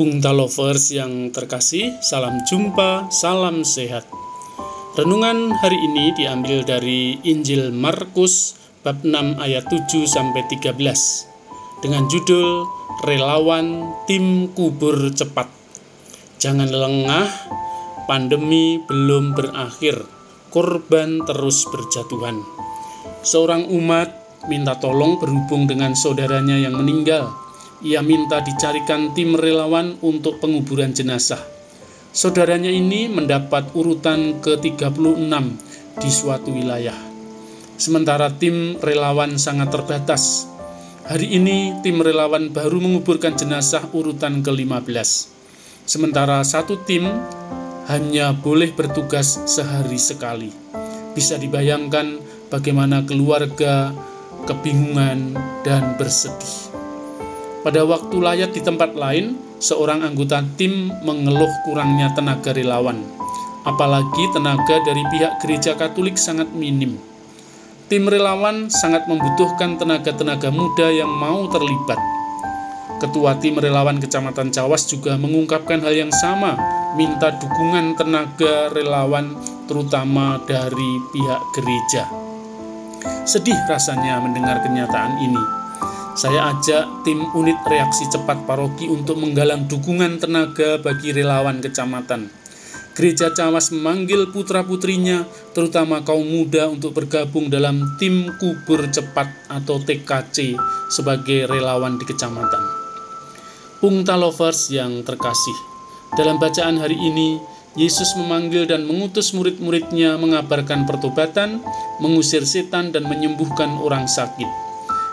Bungta Lovers yang terkasih, salam jumpa, salam sehat. Renungan hari ini diambil dari Injil Markus bab 6 ayat 7 sampai 13 dengan judul Relawan Tim Kubur Cepat. Jangan lengah, pandemi belum berakhir, korban terus berjatuhan. Seorang umat minta tolong berhubung dengan saudaranya yang meninggal ia minta dicarikan tim relawan untuk penguburan jenazah. Saudaranya ini mendapat urutan ke-36 di suatu wilayah. Sementara tim relawan sangat terbatas. Hari ini tim relawan baru menguburkan jenazah urutan ke-15. Sementara satu tim hanya boleh bertugas sehari sekali. Bisa dibayangkan bagaimana keluarga kebingungan dan bersedih. Pada waktu layat di tempat lain, seorang anggota tim mengeluh kurangnya tenaga relawan. Apalagi tenaga dari pihak gereja Katolik sangat minim. Tim relawan sangat membutuhkan tenaga-tenaga muda yang mau terlibat. Ketua tim relawan Kecamatan Cawas juga mengungkapkan hal yang sama, minta dukungan tenaga relawan terutama dari pihak gereja. Sedih rasanya mendengar kenyataan ini. Saya ajak tim unit reaksi cepat paroki untuk menggalang dukungan tenaga bagi relawan kecamatan. Gereja Cawas memanggil putra-putrinya, terutama kaum muda untuk bergabung dalam tim kubur cepat atau TKC sebagai relawan di kecamatan. Pungta lovers yang terkasih, dalam bacaan hari ini, Yesus memanggil dan mengutus murid-muridnya mengabarkan pertobatan, mengusir setan dan menyembuhkan orang sakit.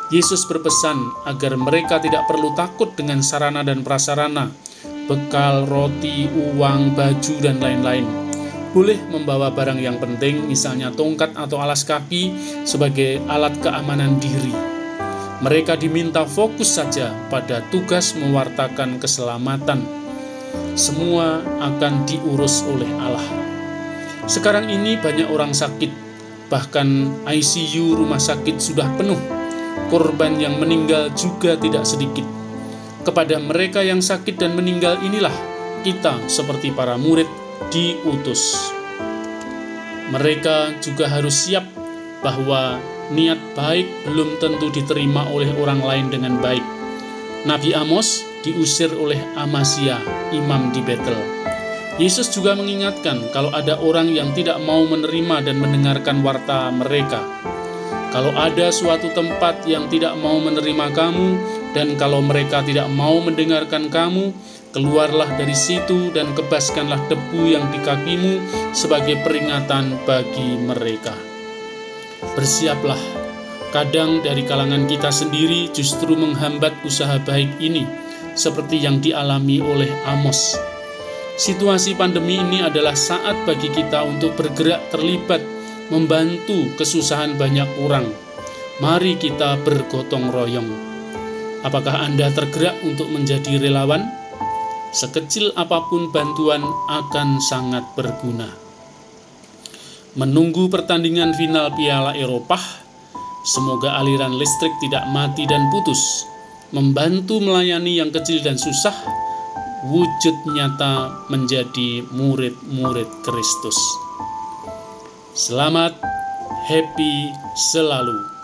Yesus berpesan agar mereka tidak perlu takut dengan sarana dan prasarana, bekal, roti, uang, baju, dan lain-lain. Boleh membawa barang yang penting, misalnya tongkat atau alas kaki, sebagai alat keamanan diri. Mereka diminta fokus saja pada tugas mewartakan keselamatan. Semua akan diurus oleh Allah. Sekarang ini banyak orang sakit, bahkan ICU rumah sakit sudah penuh korban yang meninggal juga tidak sedikit. Kepada mereka yang sakit dan meninggal inilah kita seperti para murid diutus. Mereka juga harus siap bahwa niat baik belum tentu diterima oleh orang lain dengan baik. Nabi Amos diusir oleh Amasya, imam di Betel. Yesus juga mengingatkan kalau ada orang yang tidak mau menerima dan mendengarkan warta mereka, kalau ada suatu tempat yang tidak mau menerima kamu, dan kalau mereka tidak mau mendengarkan kamu, keluarlah dari situ dan kebaskanlah debu yang di kakimu sebagai peringatan bagi mereka. Bersiaplah, kadang dari kalangan kita sendiri justru menghambat usaha baik ini, seperti yang dialami oleh Amos. Situasi pandemi ini adalah saat bagi kita untuk bergerak terlibat membantu kesusahan banyak orang. Mari kita bergotong royong. Apakah Anda tergerak untuk menjadi relawan? Sekecil apa pun bantuan akan sangat berguna. Menunggu pertandingan final Piala Eropa, semoga aliran listrik tidak mati dan putus. Membantu melayani yang kecil dan susah, wujud nyata menjadi murid-murid Kristus. Selamat happy selalu.